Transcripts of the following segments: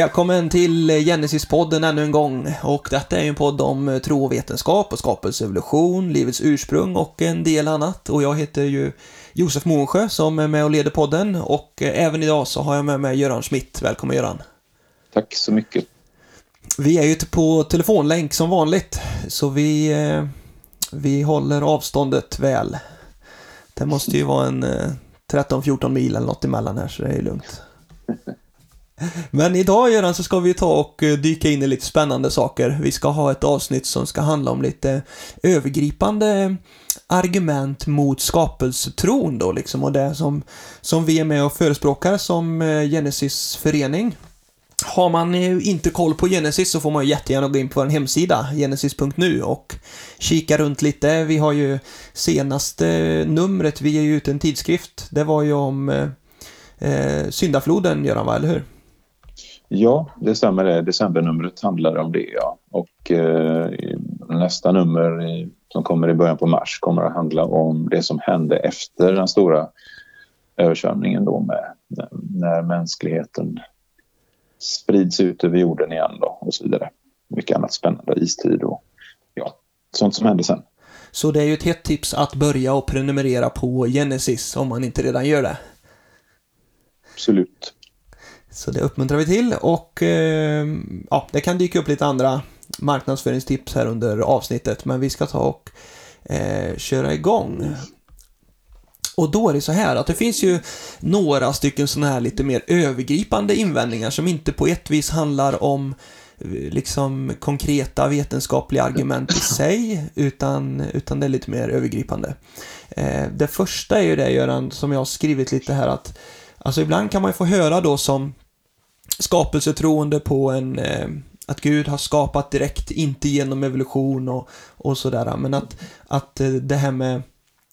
Välkommen till Genesis-podden ännu en gång. Och detta är en podd om tro och vetenskap och skapelseevolution, livets ursprung och en del annat. Och jag heter ju Josef Månsjö som är med och leder podden. Och även idag så har jag med mig Göran Schmidt. Välkommen Göran. Tack så mycket. Vi är ju på telefonlänk som vanligt. Så vi, eh, vi håller avståndet väl. Det måste ju vara en 13-14 eh, mil eller något emellan här så det är lugnt. Men idag Göran så ska vi ta och eh, dyka in i lite spännande saker. Vi ska ha ett avsnitt som ska handla om lite övergripande argument mot skapelsetron då liksom och det som, som vi är med och förespråkar som eh, Genesis förening. Har man eh, inte koll på Genesis så får man jättegärna gå in på vår hemsida, genesis.nu och kika runt lite. Vi har ju senaste numret, vi ger ju ut en tidskrift, det var ju om eh syndafloden, Göran, va, eller hur? Ja, det stämmer. Det. Decembernumret handlar om det. Ja. Och eh, nästa nummer i, som kommer i början på mars kommer att handla om det som hände efter den stora översvämningen då med när mänskligheten sprids ut över jorden igen då och så vidare. Mycket annat spännande, istid och ja, sånt som hände sen. Så det är ju ett hett tips att börja och prenumerera på Genesis om man inte redan gör det. Absolut. Så det uppmuntrar vi till och eh, ja, det kan dyka upp lite andra marknadsföringstips här under avsnittet men vi ska ta och eh, köra igång. Och då är det så här att det finns ju några stycken sådana här lite mer övergripande invändningar som inte på ett vis handlar om eh, liksom konkreta vetenskapliga argument i sig utan, utan det är lite mer övergripande. Eh, det första är ju det Göran, som jag har skrivit lite här att Alltså ibland kan man ju få höra då som skapelsetroende på en eh, att Gud har skapat direkt, inte genom evolution och, och sådär. Men att, att eh, det här med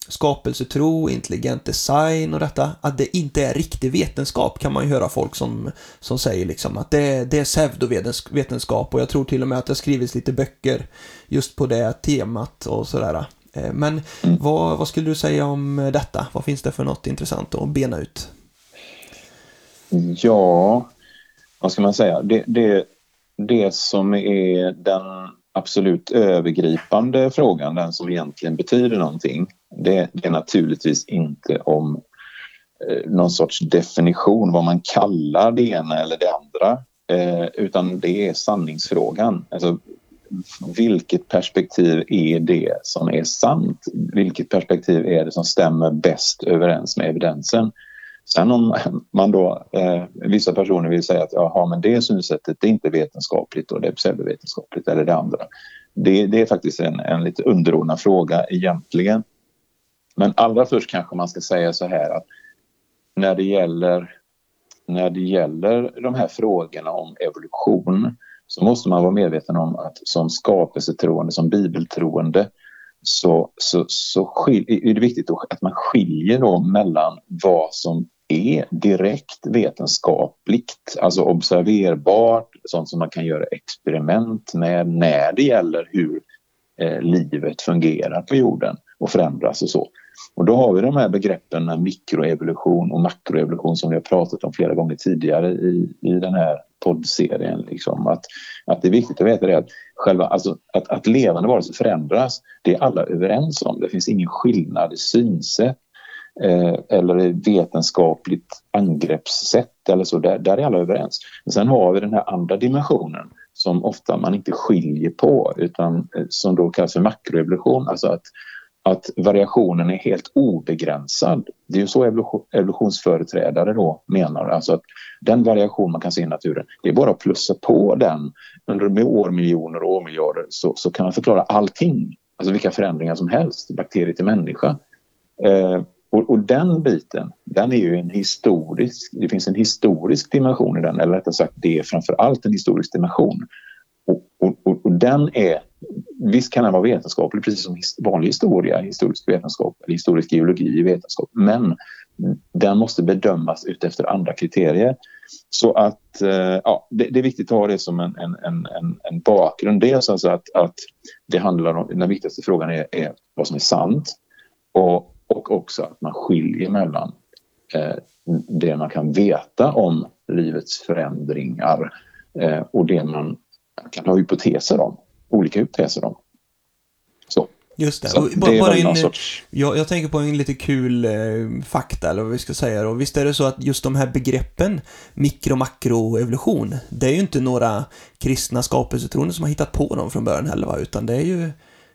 skapelsetro, intelligent design och detta, att det inte är riktig vetenskap kan man ju höra folk som, som säger liksom att det, det är pseudovetenskap och jag tror till och med att det har skrivits lite böcker just på det temat och sådär. Eh, men mm. vad, vad skulle du säga om detta? Vad finns det för något intressant att bena ut? Ja, vad ska man säga? Det, det, det som är den absolut övergripande frågan, den som egentligen betyder någonting, det, det är naturligtvis inte om eh, någon sorts definition, vad man kallar det ena eller det andra, eh, utan det är sanningsfrågan. Alltså, vilket perspektiv är det som är sant? Vilket perspektiv är det som stämmer bäst överens med evidensen? Sen om man då, eh, vissa personer vill säga att jaha, men det synsättet det är inte vetenskapligt och det är pseudovetenskapligt eller det andra. Det, det är faktiskt en, en lite underordnad fråga egentligen. Men allra först kanske man ska säga så här att när det gäller, när det gäller de här frågorna om evolution så måste man vara medveten om att som skapelsetroende, som bibeltroende så, så, så skil, är det viktigt att man skiljer då mellan vad som är direkt vetenskapligt, alltså observerbart, sånt som man kan göra experiment med när det gäller hur eh, livet fungerar på jorden och förändras och så. Och då har vi de här begreppen med mikroevolution och makroevolution som vi har pratat om flera gånger tidigare i, i den här poddserien. Liksom. Att, att det är viktigt att veta det att, själva, alltså, att, att levande varelser förändras, det är alla överens om. Det finns ingen skillnad i synsätt Eh, eller vetenskapligt angreppssätt eller så. Där, där är alla överens. Men sen har vi den här andra dimensionen som ofta man inte skiljer på utan eh, som då kallas för makroevolution. Alltså att, att variationen är helt obegränsad. Det är ju så evolutionsföreträdare då menar. Alltså att den variation man kan se i naturen, det är bara att plussa på den under årmiljoner och årmiljarder så, så kan man förklara allting. Alltså vilka förändringar som helst, bakterier till människa. Eh, och, och, den biten, den är ju en historisk, det finns en historisk dimension i den, eller rättare sagt det är framför allt en historisk dimension. Och, och, och, den är, visst kan den vara vetenskaplig precis som vanlig historia, historisk vetenskap eller historisk geologi i vetenskap, men den måste bedömas utefter andra kriterier. Så att eh, ja, det, det, är viktigt att ha det som en, en, en, en bakgrund. Dels alltså att, att det handlar om, den viktigaste frågan är, är vad som är sant och och också att man skiljer mellan eh, det man kan veta om livets förändringar eh, och det man kan ha hypoteser om, olika hypoteser om. Så. Just det. Så Och det bara, en, sorts... jag, jag tänker på en lite kul eh, fakta, eller vad vi ska säga då. Visst är det så att just de här begreppen, mikro, makro, evolution, det är ju inte några kristna skapelsetroende som har hittat på dem från början heller, va? utan det är ju eh,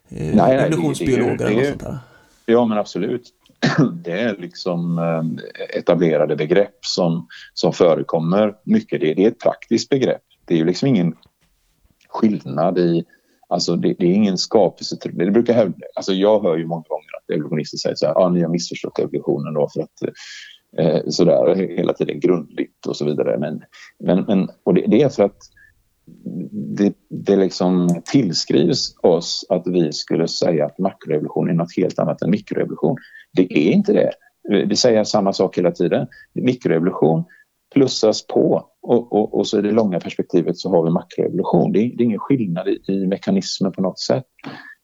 nej, det- evolutionsbiologer det är eller ju- något sånt där. Ja, men absolut. Det är liksom eh, etablerade begrepp som, som förekommer mycket. Det, det är ett praktiskt begrepp. Det är ju liksom ingen skillnad i... Alltså det, det är ingen skapelse. Det brukar hävda, alltså jag hör ju många gånger att evolutionister säger så här, ah, ni har missförstått evolutionen då för att eh, sådär hela tiden grundligt och så vidare. Men, men, men, och det, det är för att det, det liksom tillskrivs oss att vi skulle säga att makroevolution är något helt annat än mikroevolution. Det är inte det. Vi säger samma sak hela tiden. Mikroevolution plussas på och, och, och så i det långa perspektivet så har vi makroevolution. Det är, det är ingen skillnad i, i mekanismen på något sätt.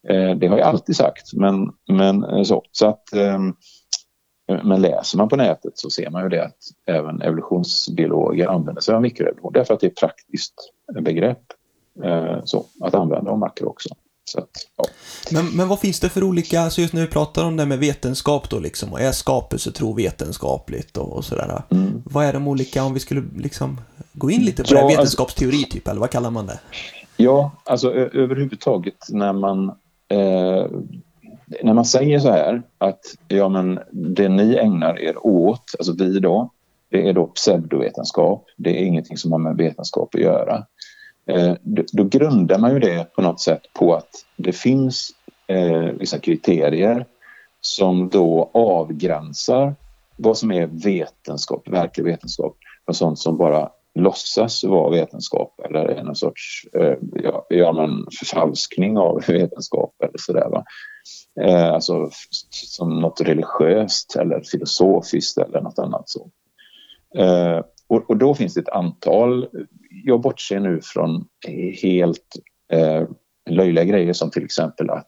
Eh, det har jag alltid sagt, men, men eh, så. så att, eh, men läser man på nätet så ser man ju det att även evolutionsbiologer använder sig av mikroevolution därför att det är ett praktiskt begrepp eh, så, att använda om makro också. Så att, ja. Men, men vad finns det för olika, alltså just när vi pratar om det med vetenskap då liksom, och är skapelsetro vetenskapligt och, och sådär. Mm. Vad är de olika, om vi skulle liksom gå in lite på Ja, det, alltså- vetenskapsteori typ, eller vad kallar man det? Ja, alltså överhuvudtaget när man eh, när man säger så här att ja, men det ni ägnar er åt, alltså vi då, det är då pseudovetenskap. Det är ingenting som har med vetenskap att göra. Eh, då, då grundar man ju det på något sätt på att det finns eh, vissa kriterier som då avgränsar vad som är vetenskap, verklig vetenskap, och sånt som bara låtsas vara vetenskap eller är någon sorts eh, ja, ja, men förfalskning av vetenskap eller sådär. Va? Eh, alltså som något religiöst eller filosofiskt eller något annat så. Eh, och, och då finns det ett antal, jag bortser nu från helt eh, löjliga grejer som till exempel att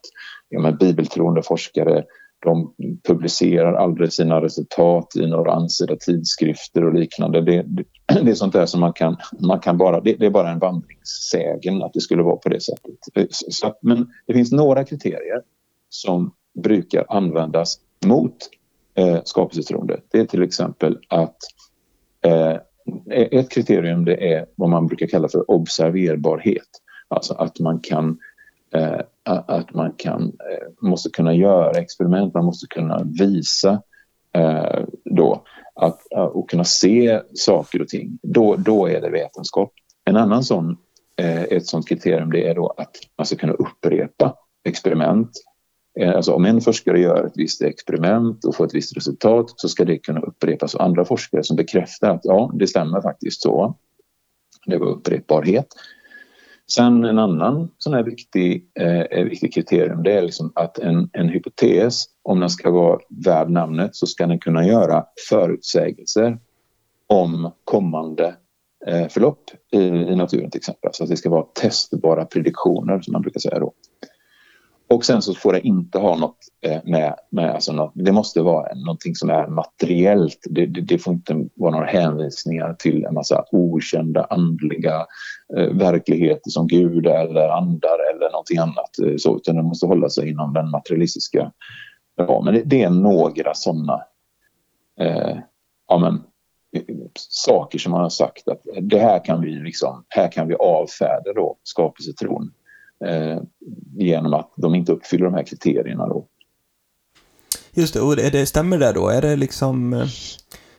ja, men bibeltroende forskare de publicerar aldrig sina resultat i några ansedda tidskrifter och liknande. Det, det, är sånt där som man kan, man kan bara, det, det är bara en vandringssägen att det skulle vara på det sättet. Så, men det finns några kriterier som brukar användas mot eh, skapelsetroende. Det är till exempel att eh, ett kriterium det är vad man brukar kalla för observerbarhet. Alltså att man kan eh, att man kan, eh, måste kunna göra experiment, man måste kunna visa eh, då eh, Eh, och kunna se saker och ting. Då, då är det vetenskap. En annan sån, eh, ett sånt kriterium det är då att man ska kunna upprepa experiment. Eh, alltså om en forskare gör ett visst experiment och får ett visst resultat så ska det kunna upprepas av andra forskare som bekräftar att ja, det stämmer faktiskt så. Det var upprepbarhet. Sen en annan sån här viktig, eh, eh, viktig kriterium det är liksom att en, en hypotes, om den ska vara värd namnet så ska den kunna göra förutsägelser om kommande eh, förlopp i, i naturen till exempel. Så att det ska vara testbara prediktioner som man brukar säga då. Och sen så får det inte ha något eh, med, med alltså något, det måste vara någonting som är materiellt. Det, det, det får inte vara några hänvisningar till en massa okända andliga eh, verkligheter som Gud eller andar eller någonting annat. Eh, så, utan det måste hålla sig inom den materialistiska ramen. Det, det är några sådana eh, ja, men, saker som man har sagt att det här kan vi, liksom, här kan vi avfärda då, skapelsetron eh, genom att de inte uppfyller de här kriterierna. Då. Just det, och det stämmer det då? Är det liksom... eh,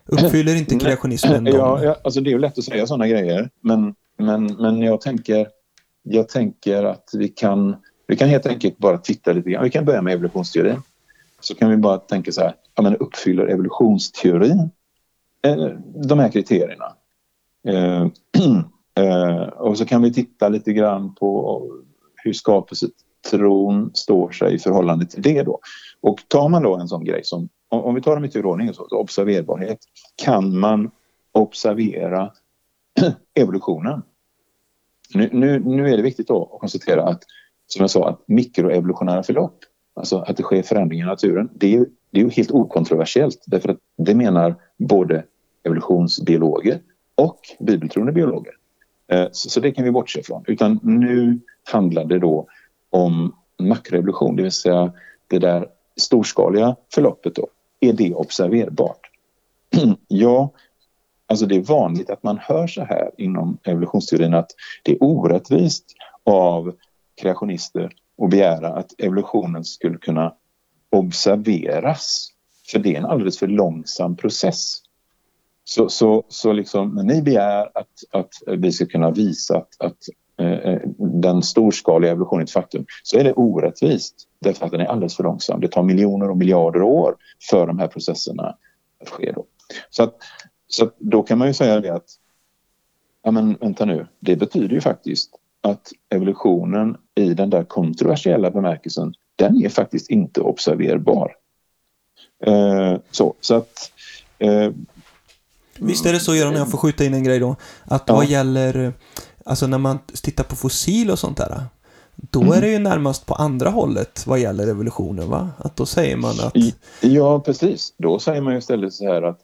Uppfyller inte kreationismen dem? Ja, ja, alltså det är ju lätt att säga sådana grejer, men, men, men jag, tänker, jag tänker att vi kan, vi kan helt enkelt bara titta lite grann. Vi kan börja med evolutionsteorin. Så kan vi bara tänka så här, ja, men uppfyller evolutionsteorin eh, de här kriterierna? Eh, eh, och så kan vi titta lite grann på hur skapelsetron står sig i förhållande till det då. Och tar man då en sån grej som, om, om vi tar dem i turordning, så, så observerbarhet, kan man observera evolutionen? Nu, nu, nu är det viktigt då att konstatera att, som jag sa, att mikroevolutionära förlopp, alltså att det sker förändringar i naturen, det är ju, det är ju helt okontroversiellt därför att det menar både evolutionsbiologer och bibeltroende biologer. Eh, så, så, det kan vi bortse ifrån. Utan nu handlar det då om makroevolution, det vill säga det där storskaliga förloppet. Då. Är det observerbart? ja, alltså det är vanligt att man hör så här inom evolutionsteorin att det är orättvist av kreationister att begära att evolutionen skulle kunna observeras. För det är en alldeles för långsam process. Så, så, så liksom, när ni begär att, att vi ska kunna visa att, att eh, eh, den storskaliga evolutionen är ett faktum så är det orättvist därför att den är alldeles för långsam. Det tar miljoner och miljarder år för de här processerna att ske. Då. Så, att, så att då kan man ju säga det att ja men vänta nu, det betyder ju faktiskt att evolutionen i den där kontroversiella bemärkelsen den är faktiskt inte observerbar. Eh, så, så att eh, Visst är det så, Göran, jag får skjuta in en grej då, att ja. vad gäller, alltså när man tittar på fossil och sånt där, då mm. är det ju närmast på andra hållet vad gäller evolutionen, va? Att då säger man att... Ja, precis. Då säger man ju istället så här att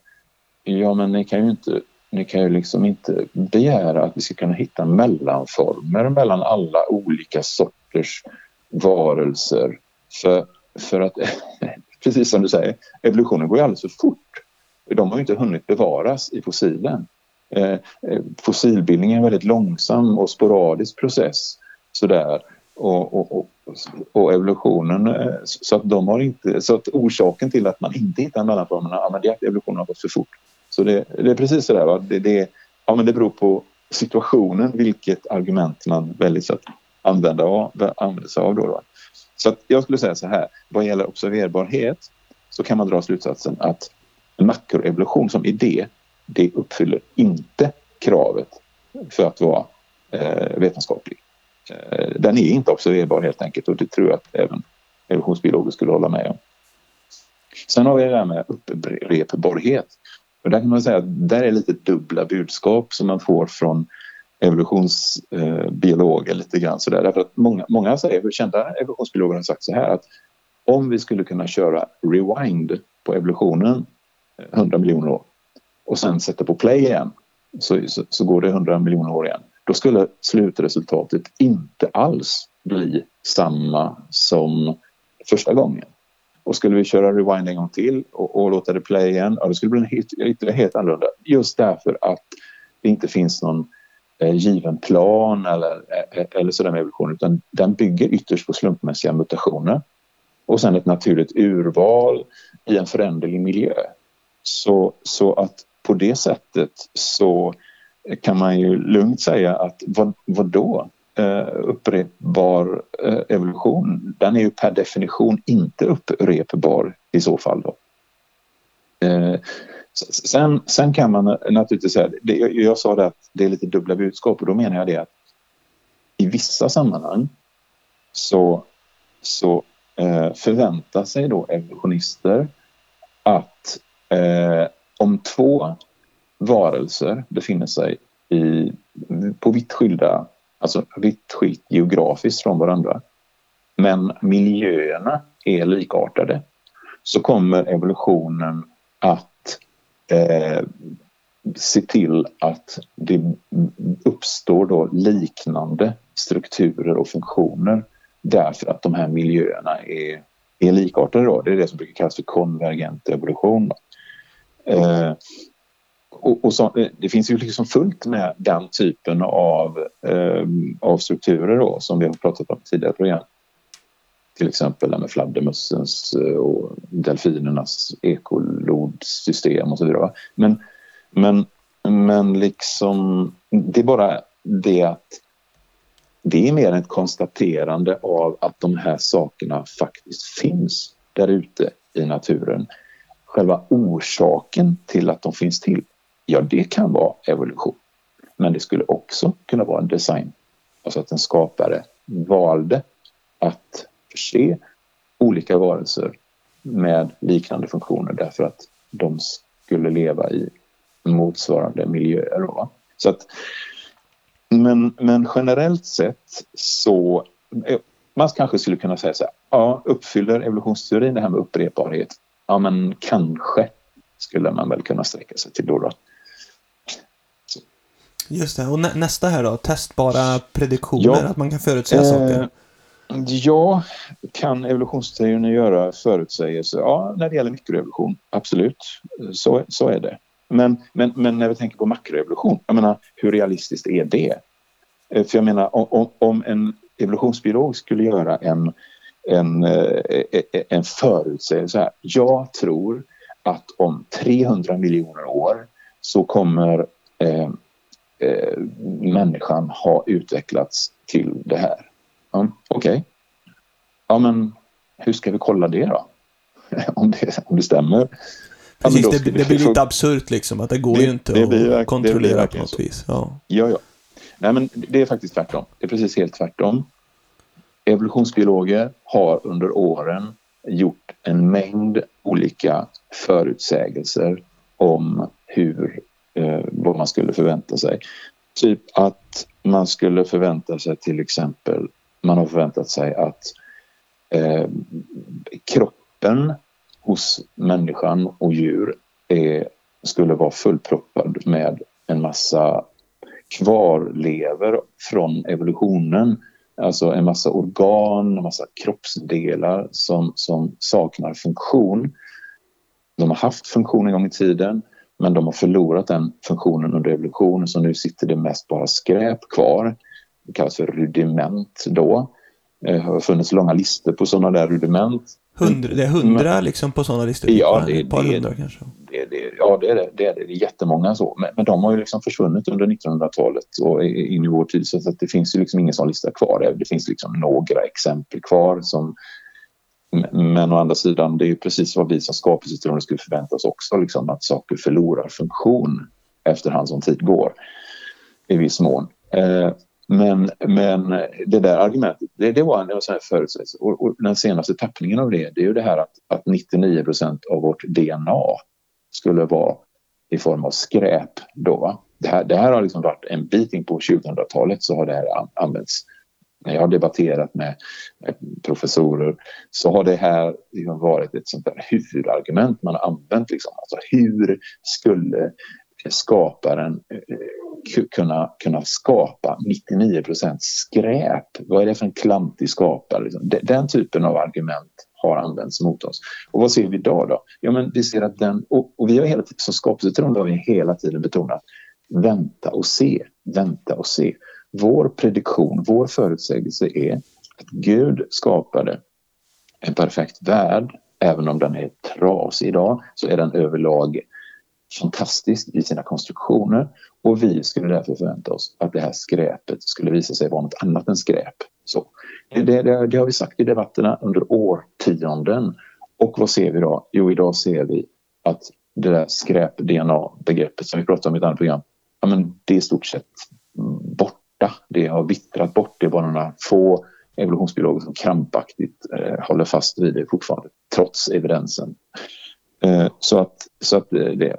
ja, men ni kan ju inte, ni kan ju liksom inte begära att vi ska kunna hitta mellanformer mellan alla olika sorters varelser. För, för att, precis som du säger, evolutionen går ju alldeles för fort de har inte hunnit bevaras i fossilen. Eh, eh, fossilbildning är en väldigt långsam och sporadisk process. Sådär. Och, och, och, och, evolutionen, eh, så att de har inte, så att orsaken till att man inte hittar mellanformerna, ja, men det är att evolutionen har gått för fort. Så det, det är precis så där, va? Det, det, ja, men det beror på situationen vilket argument man väljer att använda, använda sig av. Då, Va? Så att jag skulle säga så här, vad gäller observerbarhet så kan man dra slutsatsen att makroevolution som idé, det uppfyller inte kravet för att vara eh, vetenskaplig. Eh, den är inte observerbar helt enkelt och det tror jag att även evolutionsbiologer skulle hålla med om. Sen har vi det där med upprepbarhet. Och där kan man säga att där är lite dubbla budskap som man får från evolutionsbiologer eh, lite grann sådär. Därför att många, många säger, kända evolutionsbiologer har sagt så här att om vi skulle kunna köra rewind på evolutionen 100 miljoner år och sen sätter på play igen så, så, så, går det 100 miljoner år igen. Då skulle slutresultatet inte alls bli samma som första gången. Och skulle vi köra rewind en gång till och, och låta det play igen, ja, det skulle bli helt, helt, helt annorlunda. Just därför att det inte finns någon eh, given plan eller, eh, eller sådär med evolution utan den bygger ytterst på slumpmässiga mutationer och sen ett naturligt urval i en föränderlig miljö. Så, så att på det sättet så kan man ju lugnt säga att vad, vad då? Uh, upprepbar uh, evolution, den är ju per definition inte upprepbar i så fall. Då. Uh, sen, sen kan man naturligtvis säga, det, jag, jag sa det att det är lite dubbla budskap och då menar jag det att i vissa sammanhang så, så förväntar sig då evolutionister att Eh, om två varelser befinner sig i, på vitt skilda, alltså vitt skilt geografiskt från varandra, men miljöerna är likartade, så kommer evolutionen att eh, se till att det uppstår då liknande strukturer och funktioner därför att de här miljöerna är, är likartade. Då. Det är det som brukar kallas för konvergent evolution. Eh, och, och så, eh, det finns ju liksom fullt med den typen av, eh, av strukturer då, som vi har pratat om tidigare program. Till exempel med fladdermössens eh, och delfinernas ekolodsystem och så vidare. Men, men, men liksom, det är bara det att det är mer ett konstaterande av att de här sakerna faktiskt finns där ute i naturen själva orsaken till att de finns till, ja det kan vara evolution. Men det skulle också kunna vara en design. Alltså att en skapare valde att förse olika varelser med liknande funktioner därför att de skulle leva i motsvarande miljöer. Va? Så att, men, men generellt sett så eh, man kanske skulle kunna säga så här, ja, uppfyller evolutionsteorin det här med upprepbarhet? Ja men kanske skulle man väl kunna sträcka sig till då. då. Just det. Och nä nästa här då? Testbara prediktioner, ja. att man kan förutsäga eh, saker? Ja, kan evolutionsteorin göra förutsägelser? Ja, när det gäller mikroevolution, absolut. Så, så är det. Men, men, men när vi tänker på makroevolution, jag menar, hur realistiskt är det? Eh, för jag menar, om, om en evolutionsbiolog skulle göra en, en, eh, en förutsägelse här. Jag tror att om 300 miljoner år så kommer eh, eh, människan ha utvecklats till det här. Ja, Okej. Okay. Ja, men hur ska vi kolla det då? om, det, om det stämmer. Precis, ja, det, det, blir lite absurt liksom, att det går det, ju inte att blir, kontrollera på något så. vis. Ja. ja, ja. Nej, men det är faktiskt tvärtom. Det är precis helt tvärtom. Evolutionsbiologer har under åren gjort en mängd olika förutsägelser om hur, eh, vad man skulle förvänta sig. Typ att man skulle förvänta sig till exempel, man har förväntat sig att eh, kroppen hos människan och djur är, skulle vara fullproppad med en massa kvarlever från evolutionen. Alltså en massa organ, en massa kroppsdelar som, som saknar funktion. De har haft funktion en gång i tiden men de har förlorat den funktionen under evolutionen så nu sitter det mest bara skräp kvar. Det kallas för rudiment då. Eh, det har funnits långa listor på sådana där rudiment. Hundra, det är hundra men, liksom på sådana listor? Ja, det, ett par det, hundra kanske? Det, det, ja, det är det. Det är, det. det är jättemånga så. Men, men de har ju liksom försvunnit under 1900-talet och in i vår tid så att det finns ju liksom ingen sån lista kvar. Det finns liksom några exempel kvar som men å andra sidan, det är ju precis vad vi som skapelsetroende skulle förvänta oss också, liksom, att saker förlorar funktion efterhand som tid går i viss mån. Eh, Mm. men, men det där argumentet, det, det var en, en förutsägelse. Och, och, den senaste tappningen av det, det är ju det här att, att 99 procent av vårt DNA skulle vara i form av skräp då. Det här, det här har liksom varit en bit in på 2000-talet så har det här använts. När jag har debatterat med, med professorer så har det här liksom varit ett sånt där huvudargument man har använt. Liksom. Alltså hur skulle skaparen eh, kunna, kunna skapa 99% skräp? Vad är det för en klantig skapare? Liksom? Den typen av argument har använts mot oss. Och vad ser vi idag då? Ja, men vi ser att den, och, och vi har hela tiden, som skapelsetroende har vi hela tiden betonat vänta och se, vänta och se. Vår prediktion, vår förutsägelse är att Gud skapade en perfekt värld. Även om den är trasig idag så är den överlag fantastisk i sina konstruktioner och vi skulle därför förvänta oss att det här skräpet skulle visa sig vara något annat än skräp. Så, det, det, det har vi sagt i debatterna under årtionden. Och vad ser vi då? Jo, idag ser vi att det där skräp-DNA-begreppet som vi pratade om i ett annat program, ja, men det är i stort sett borta. Det har vittrat bort. Det är bara några få evolutionsbiologer som krampaktigt eh, håller fast vid det fortfarande, trots evidensen. Eh, så att, så att det,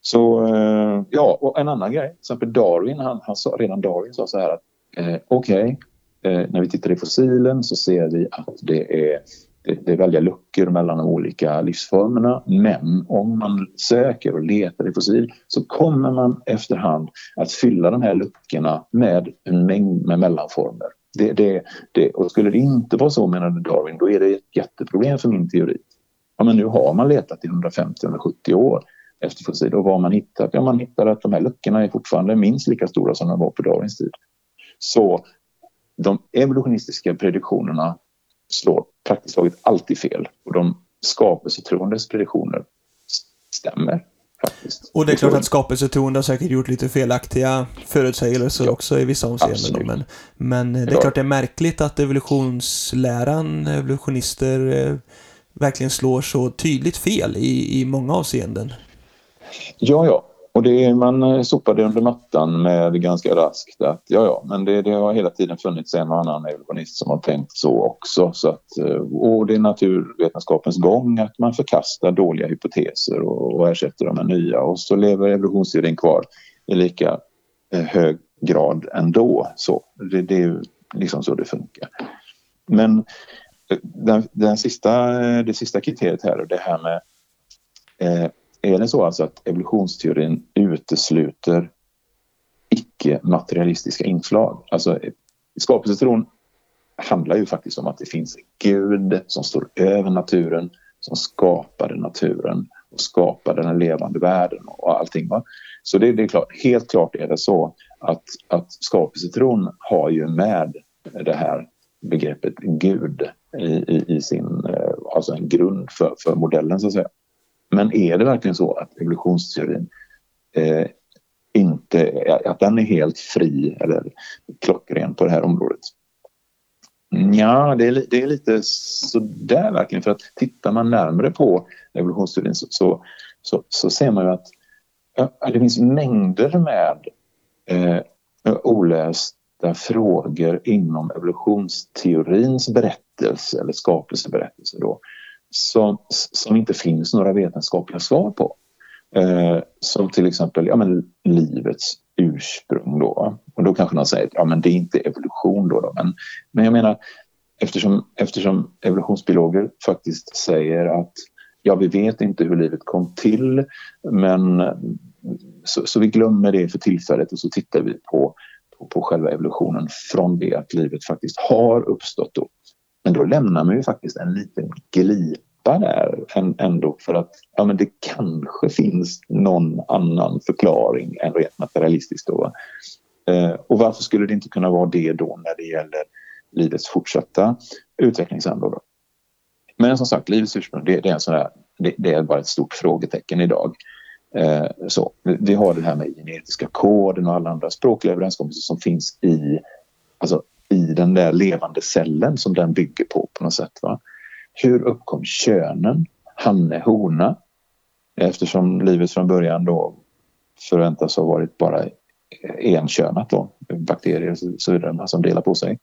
så eh, ja, och en annan grej, till exempel Darwin, han, han sa, redan Darwin sa så här att eh, okej, okay, eh, när vi tittar i fossilen så ser vi att det är, det, det är väldiga luckor mellan de olika livsformerna. Men om man söker och letar i fossil så kommer man efterhand att fylla de här luckorna med en mängd med mellanformer. Det, det, det, och skulle det inte vara så, menade Darwin, då är det ett jätteproblem för min teori. Ja, men nu har man letat i 150-170 år efter fossil. Och vad man hittat? Ja, man hittar att de här luckorna är fortfarande minst lika stora som de var på Darwins tid. Så de evolutionistiska prediktionerna slår praktiskt taget alltid fel och de skapelsetroendes prediktioner stämmer. Faktiskt. Och det är klart att skapelsetroende har säkert gjort lite felaktiga förutsägelser ja, också i vissa avseenden. Men, men det är ja. klart det är märkligt att evolutionsläran, evolutionister eh, verkligen slår så tydligt fel i, i många avseenden. Ja, ja. Och det, man eh, sopade under mattan med ganska raskt att ja, ja, men det, det, har hela tiden funnits en och annan evolutionist som har tänkt så också. Så att, eh, och det är naturvetenskapens gång att man förkastar dåliga hypoteser och, och ersätter dem med nya och så lever evolutionsteorin kvar i lika eh, hög grad ändå. Så det, det är liksom så det funkar. Men den, den sista, det sista kriteriet här, och det här med eh, är det så alltså att evolutionsteorin utesluter icke-materialistiska inslag. Alltså, skapelsetron handlar ju faktiskt om att det finns en gud som står över naturen, som skapade naturen och skapade den levande världen och allting. Va? Så det, det, är klart, helt klart är det så att, att skapelsetron har ju med det här begreppet Gud i, i, i sin, eh, alltså en grund för, för modellen så att säga. Men är det verkligen så att evolutionsteorin eh, inte, att den är helt fri eller klockren på det här området? Ja, det är, det är lite sådär verkligen för att tittar man närmare på evolutionsteorin så, så, så, så ser man ju att ja, det finns mängder med eh, olösta frågor inom evolutionsteorins berättelse eller skapelseberättelse då som, som inte finns några vetenskapliga svar på. Eh, som till exempel ja, men livets ursprung. Då. Och då kanske någon säger att ja, men det är inte evolution. Då, då. Men, men jag menar, eftersom, eftersom evolutionsbiologer faktiskt säger att ja, vi vet inte hur livet kom till men så, så vi glömmer det för tillfället och så tittar vi på, på, på själva evolutionen från det att livet faktiskt har uppstått. Då. Men då lämnar man ju faktiskt en liten glipa där ändå för att ja, men det kanske finns någon annan förklaring än rent materialistiskt. Då. Eh, och varför skulle det inte kunna vara det då när det gäller livets fortsatta utvecklingsändå? Men som sagt, livets ursprung det, det är, en sån där, det, det, är bara ett stort frågetecken idag. Eh, så, vi har det här med genetiska koden och alla andra språkliga överenskommelser som finns i alltså, i den där levande cellen som den bygger på på något sätt. Va? Hur uppkom könen? Hanne, hona? Eftersom livet från början då förväntas ha varit bara enkönat då, bakterier och så vidare som delar på sig.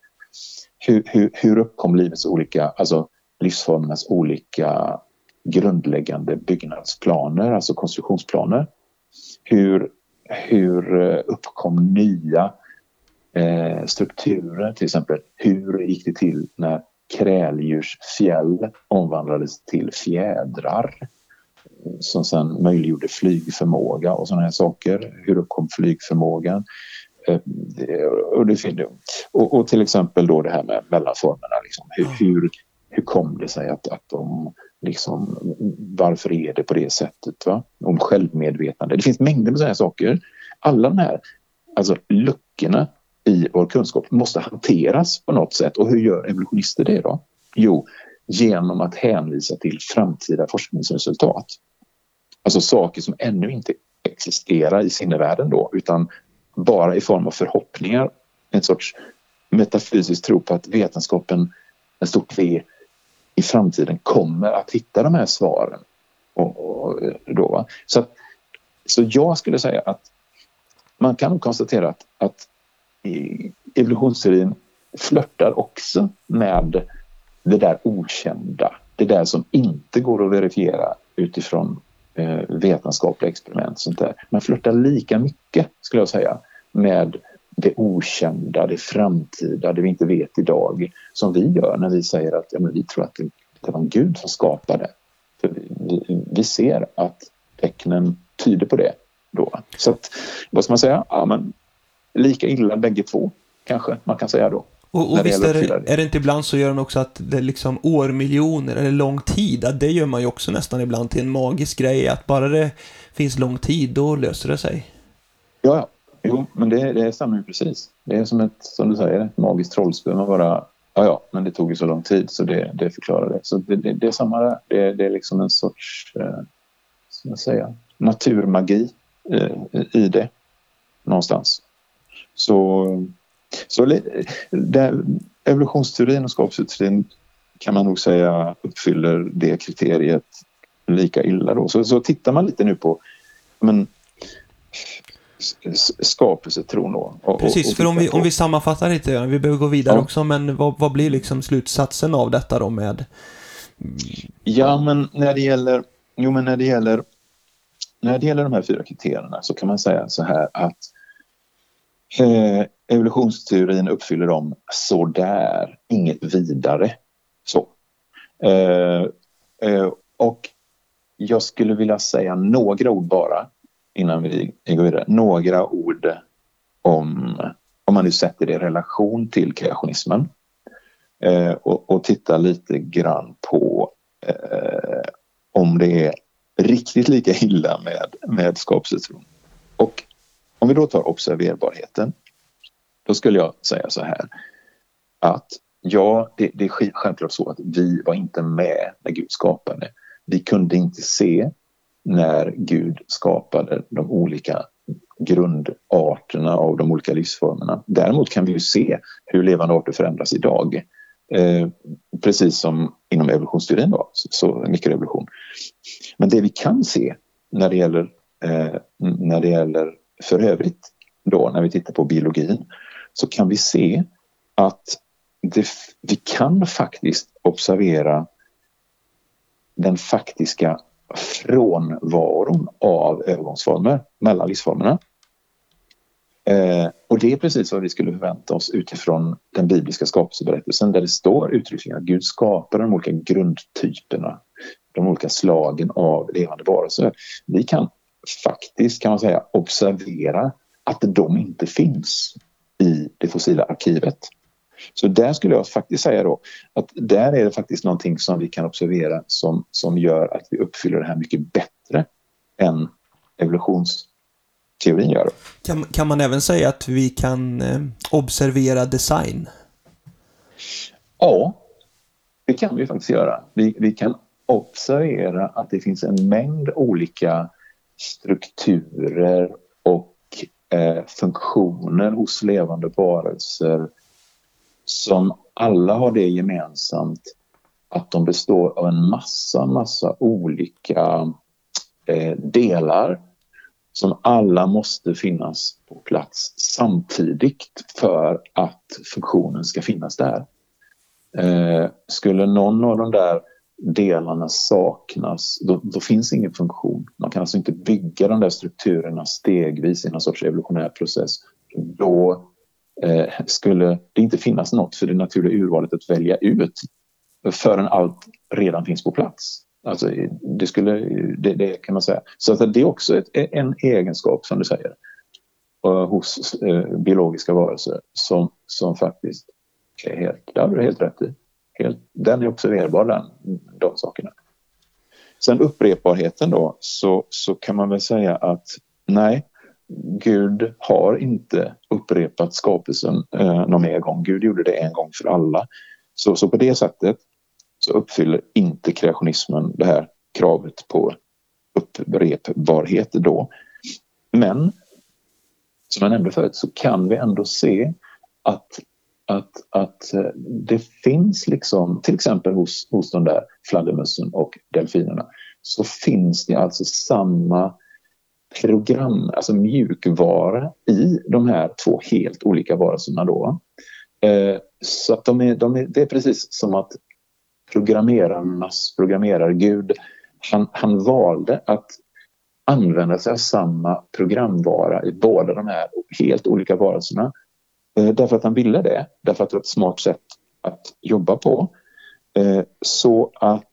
Hur, hur, hur uppkom livets olika, alltså livsformernas olika grundläggande byggnadsplaner, alltså konstruktionsplaner? Hur, hur eh, uppkom nya eh, strukturer, till exempel hur gick det till när kräldjursfjäll omvandlades till fjädrar som sen möjliggjorde flygförmåga och sådana här saker. Hur uppkom flygförmågan? Eh, och, det, och, och, till exempel då det här med mellanformerna. Liksom. Hur, hur, hur kom det sig att, att de liksom, varför är det på det sättet? Va? Om självmedvetande. Det finns mängder med sådana här saker. Alla de här alltså, luckorna i vår kunskap måste hanteras på något sätt. Och hur gör evolutionister det då? Jo, genom att hänvisa till framtida forskningsresultat. Alltså saker som ännu inte existerar i sinnevärlden då utan bara i form av förhoppningar. En sorts metafysisk tro på att vetenskapen, en stort V, i framtiden kommer att hitta de här svaren. Och, och då, så, så jag skulle säga att man kan konstatera att, att evolutionsteorin flörtar också med det där okända. Det där som inte går att verifiera utifrån eh, vetenskapliga experiment. Sånt där. Man flörtar lika mycket, skulle jag säga, med det okända, det framtida, det vi inte vet idag som vi gör när vi säger att ja, men vi tror att det, det var en gud som skapade. För vi, vi, vi ser att tecknen tyder på det. Då. Så att, vad ska man säga? Ja, men lika illa bägge två, kanske man kan säga då. Och, och visst är det, är det inte ibland så gör den också att det är liksom årmiljoner eller lång tid, att det gör man ju också nästan ibland till en magisk grej, att bara det finns lång tid, då löser det sig. Ja, ja. Jo, men det, det stämmer ju precis. Det är som ett, som du säger, ett magiskt trollspö. Man bara, ja, ja, men det tog ju så lång tid så det, det förklarar det. Så det, det, det är samma där. Det, det är liksom en sorts, eh, ska man säga, naturmagi eh, i det någonstans. Så, så där, evolutionsteorin och skapelseteorin kan man nog säga uppfyller det kriteriet lika illa. Då. Så, så tittar man lite nu på men, skapelsetron då. Och, Precis, och, för om vi, om vi sammanfattar lite, vi behöver gå vidare ja. också, men vad, vad blir liksom slutsatsen av detta då med? Ja, men när det gäller, jo men när det gäller, när det gäller de här fyra kriterierna så kan man säga så här att Eh, evolutionsteorin uppfyller dem sådär, inget vidare. Så. Eh, eh, och jag skulle vilja säga några ord bara innan vi går vidare. Några ord om, om man nu sätter det i relation till kreationismen eh, och, och titta lite grann på eh, om det är riktigt lika illa med, med skapelsetron. Om vi då tar observerbarheten, då skulle jag säga så här att ja, det, det är självklart så att vi var inte med när Gud skapade. Vi kunde inte se när Gud skapade de olika grundarterna av de olika livsformerna. Däremot kan vi ju se hur levande arter förändras idag. Eh, precis som inom evolutionsteorin då, så, så mikroevolution. Men det vi kan se när det gäller, eh, när det gäller för övrigt då när vi tittar på biologin så kan vi se att det, vi kan faktiskt observera den faktiska frånvaron av övergångsformer mellan livsformerna. Eh, och det är precis vad vi skulle förvänta oss utifrån den bibliska skapelseberättelsen där det står uttryckligen att Gud skapar de olika grundtyperna, de olika slagen av levande varelser. Vi kan faktiskt, kan man säga, observera att de inte finns i det fossila arkivet. Så där skulle jag faktiskt säga då att där är det faktiskt någonting som vi kan observera som, som gör att vi uppfyller det här mycket bättre än evolutionsteorin gör. Kan, kan man även säga att vi kan eh, observera design? Ja, det kan vi faktiskt göra. Vi, vi kan observera att det finns en mängd olika strukturer och eh, funktioner hos levande varelser som alla har det gemensamt att de består av en massa, massa olika eh, delar som alla måste finnas på plats samtidigt för att funktionen ska finnas där. Eh, skulle någon av de där delarna saknas, då, då, finns ingen funktion. Man kan alltså inte bygga de där strukturerna stegvis i någon sorts evolutionär process. Då eh, skulle det inte finnas något för det naturliga urvalet att välja ut förrän allt redan finns på plats. Alltså, det, skulle, det, det kan man säga. Så att det är också ett, en egenskap, som du säger, eh, hos eh, biologiska varelser som, som faktiskt är helt, det har du helt rätt i. Den är observerbar, den, de sakerna. Sen upprepbarheten då, så, så kan man väl säga att nej, Gud har inte upprepat skapelsen eh, någon mer gång. Gud gjorde det en gång för alla. Så, så på det sättet så uppfyller inte kreationismen det här kravet på upprepbarhet då. Men som jag nämnde förut så kan vi ändå se att, att, att eh, det finns liksom, till exempel hos, hos de där fladdermössen och delfinerna, så finns det alltså samma program, alltså mjukvara i de här två helt olika varelserna då. Eh, så att de är, de är, det är precis som att programmerarnas programmerargud, han, han valde att använda sig av samma programvara i båda de här helt olika varelserna. Eh, därför att han ville det, därför att det var ett smart sätt att jobba på. Eh, så att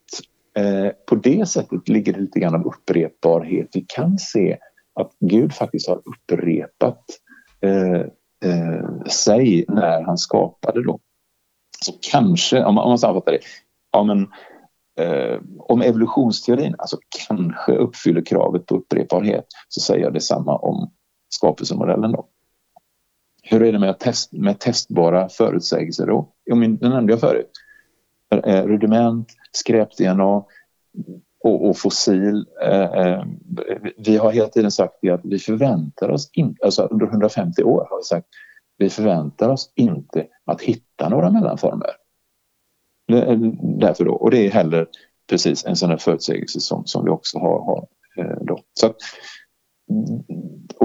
eh, på det sättet ligger det lite grann av upprepbarhet. Vi kan se att Gud faktiskt har upprepat sig när han skapade då. Så kanske, om man, om man sammanfattar det, ja, men, eh, om evolutionsteorin alltså kanske uppfyller kravet på upprepbarhet så säger jag detsamma om skapelsemodellen då. Hur är det med, test, med testbara förutsägelser då? Jo, men, det nämnde jag förut. Rudiment, skräp-DNA och, och fossil. Eh, eh, vi har hela tiden sagt det att vi förväntar oss inte, alltså under 150 år har vi sagt vi förväntar oss inte att hitta några mellanformer. Därför då, och det är heller precis en sån här förutsägelse som, som vi också har. har eh, då. Så att,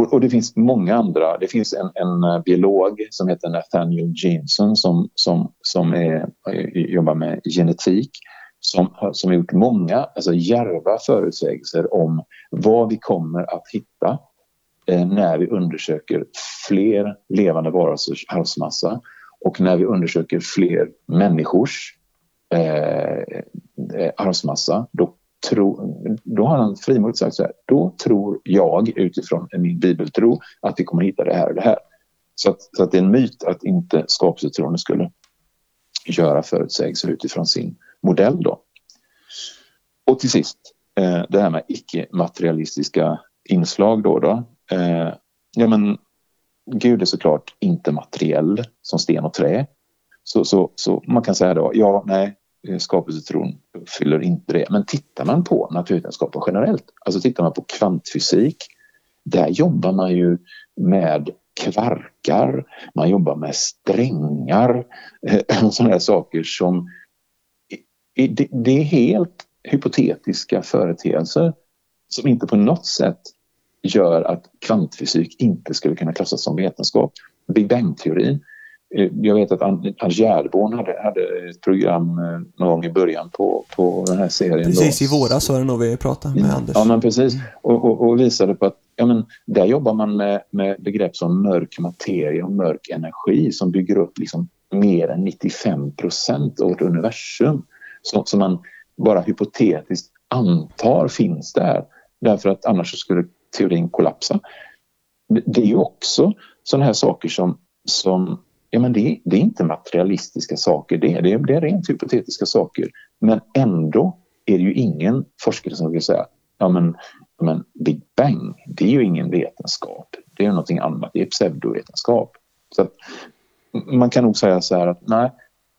och, och, det finns många andra. Det finns en, en eh, biolog som heter Nathaniel Jensen som, som, som är, eh, jobbar med genetik som, som har gjort många alltså djärva förutsägelser om vad vi kommer att hitta eh, när vi undersöker fler levande varelsers arvsmassa och när vi undersöker fler människors eh, eh arvsmassa. Då, tro, då har han frimodigt sagt så här, då tror jag utifrån min bibeltro att vi kommer hitta det här och det här. Så, att, så att det är en myt att inte skapelsetroende skulle göra förutsägelser utifrån sin modell. Då. Och till sist, eh, det här med icke-materialistiska inslag. Då, då. Eh, ja, men, Gud är såklart inte materiell som sten och trä. Så, så, så man kan säga då, ja, nej, Eh, skapelsetron uppfyller inte det. Men tittar man på naturvetenskapen generellt, alltså tittar man på kvantfysik, där jobbar man ju med kvarkar, man jobbar med strängar, eh, sådana här saker som det är helt hypotetiska företeelser som inte på något sätt gör att kvantfysik inte skulle kunna klassas som vetenskap. Big Bang-teorin jag vet att Anders Gärborn hade, hade ett program eh, någon gång i början på, på den här serien. Precis, då. i våras var det nog vi pratade med ja, Anders. Ja, men precis. Och, och, och, visade på att ja, men, där jobbar man med, med begrepp som mörk materia och mörk energi som bygger upp liksom mer än 95 procent av vårt universum. Som, som man bara hypotetiskt antar finns där. Därför att annars skulle teorin kollapsa. Det är ju också sådana här saker som, som ja, men det, det, är inte materialistiska saker, det är, det, det är rent hypotetiska saker. Men ändå är det ju ingen forskare som vill säga ja men, men Big Bang, det är ju ingen vetenskap. Det är ju någonting annat, det är pseudovetenskap. Så att, man kan nog säga så här att nej,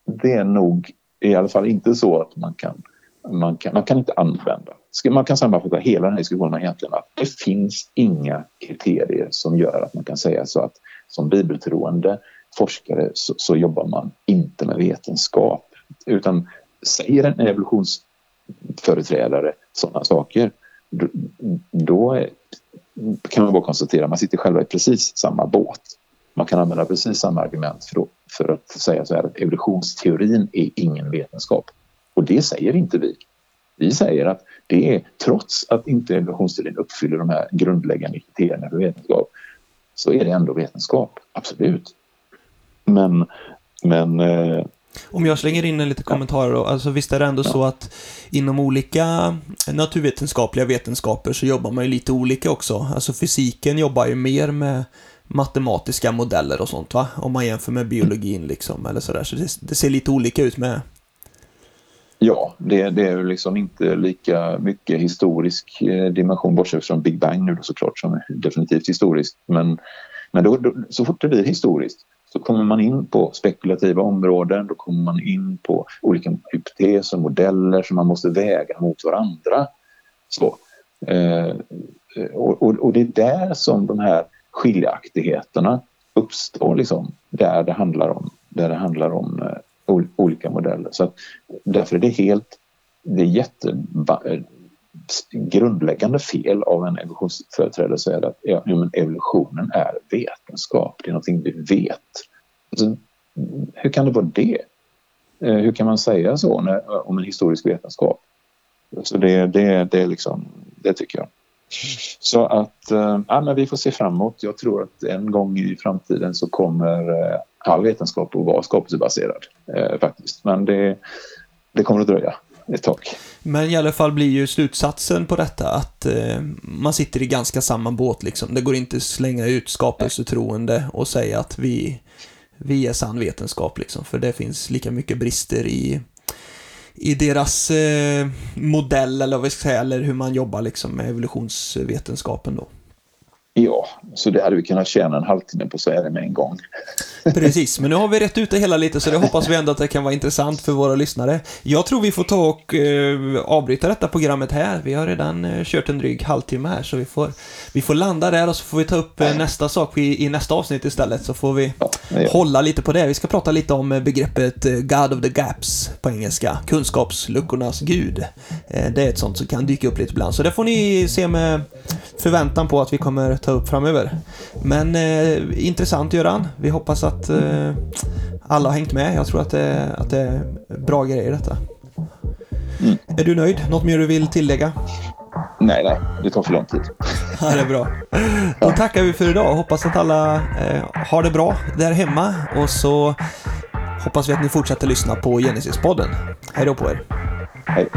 det är nog i alla fall inte så att man kan, man kan, man kan inte använda. Man kan sammanfatta hela den här diskussionen egentligen att det finns inga kriterier som gör att man kan säga så att som bibeltroende forskare så, så, jobbar man inte med vetenskap utan säger en evolutionsföreträdare sådana saker då, då kan man bara konstatera att man sitter själva i precis samma båt. Man kan använda precis samma argument för, för att säga så här att evolutionsteorin är ingen vetenskap. Och det säger inte vi. Vi säger att det är trots att inte evolutionsteorin uppfyller de här grundläggande kriterierna för vetenskap så är det ändå vetenskap, absolut. Men, men eh, om jag slänger in en liten kommentar då, alltså visst är det ändå ja. så att inom olika naturvetenskapliga vetenskaper så jobbar man ju lite olika också. Alltså fysiken jobbar ju mer med matematiska modeller och sånt va? Om man jämför med biologin liksom eller sådär. Så det, det ser lite olika ut med. Ja, det, det är ju liksom inte lika mycket historisk eh, dimension bortsett från Big Bang nu då såklart som är definitivt historiskt. Men, men då, då, så fort det blir historiskt så kommer man in på spekulativa områden, då kommer man in på olika hypoteser, modeller som man måste väga mot varandra. Så, eh, och, och, och, det är där som de här skiljaktigheterna uppstår, liksom, där det handlar om, där det handlar om eh, olika modeller. Så att, därför är det helt, det är jätte grundläggande fel av en evolutionsföreträdare så är det att ja, men evolutionen är vetenskap, det är någonting vi vet. Alltså, hur kan det vara det? Eh, hur kan man säga så när, eh, om en historisk vetenskap? Så det, det, det, liksom, det tycker jag. Så att eh, ja, men vi får se framåt. Jag tror att en gång i framtiden så kommer all vetenskap att vara skapelsebaserad eh, faktiskt. Men det, det kommer att dröja ett tag. Men i alla fall blir ju slutsatsen på detta att eh, man sitter i ganska samma båt liksom. Det går inte att slänga ut skapelsetroende och säga att vi, vi är sann vetenskap liksom. För det finns lika mycket brister i, i deras eh, modell eller vad vi ska säga, eller hur man jobbar liksom med evolutionsvetenskapen då. Ja, så det hade vi kunnat tjäna en halvtimme på att säga det med en gång. Precis, men nu har vi rätt ut det hela lite så det hoppas vi ändå att det kan vara intressant för våra lyssnare. Jag tror vi får ta och eh, avbryta detta programmet här. Vi har redan eh, kört en dryg halvtimme här så vi får, vi får landa där och så får vi ta upp eh, nästa sak i, i, nästa avsnitt istället så får vi ja, hålla lite på det. Vi ska prata lite om eh, begreppet eh, God of the Gaps på engelska, kunskapsluckornas gud. Eh, det är ett sånt som kan dyka upp lite ibland så det får ni se med förväntan på att vi kommer ta upp framöver. Men eh, intressant Göran. Vi hoppas att eh, alla har hängt med. Jag tror att det, att det är bra grejer detta. Mm. Är du nöjd? Något mer du vill tillägga? Nej, nej, det tar för lång tid. ja, det är bra. Då tackar vi för idag. Hoppas att alla eh, har det bra där hemma och så hoppas vi att ni fortsätter lyssna på Genesis-podden. Hej då på er. Hej.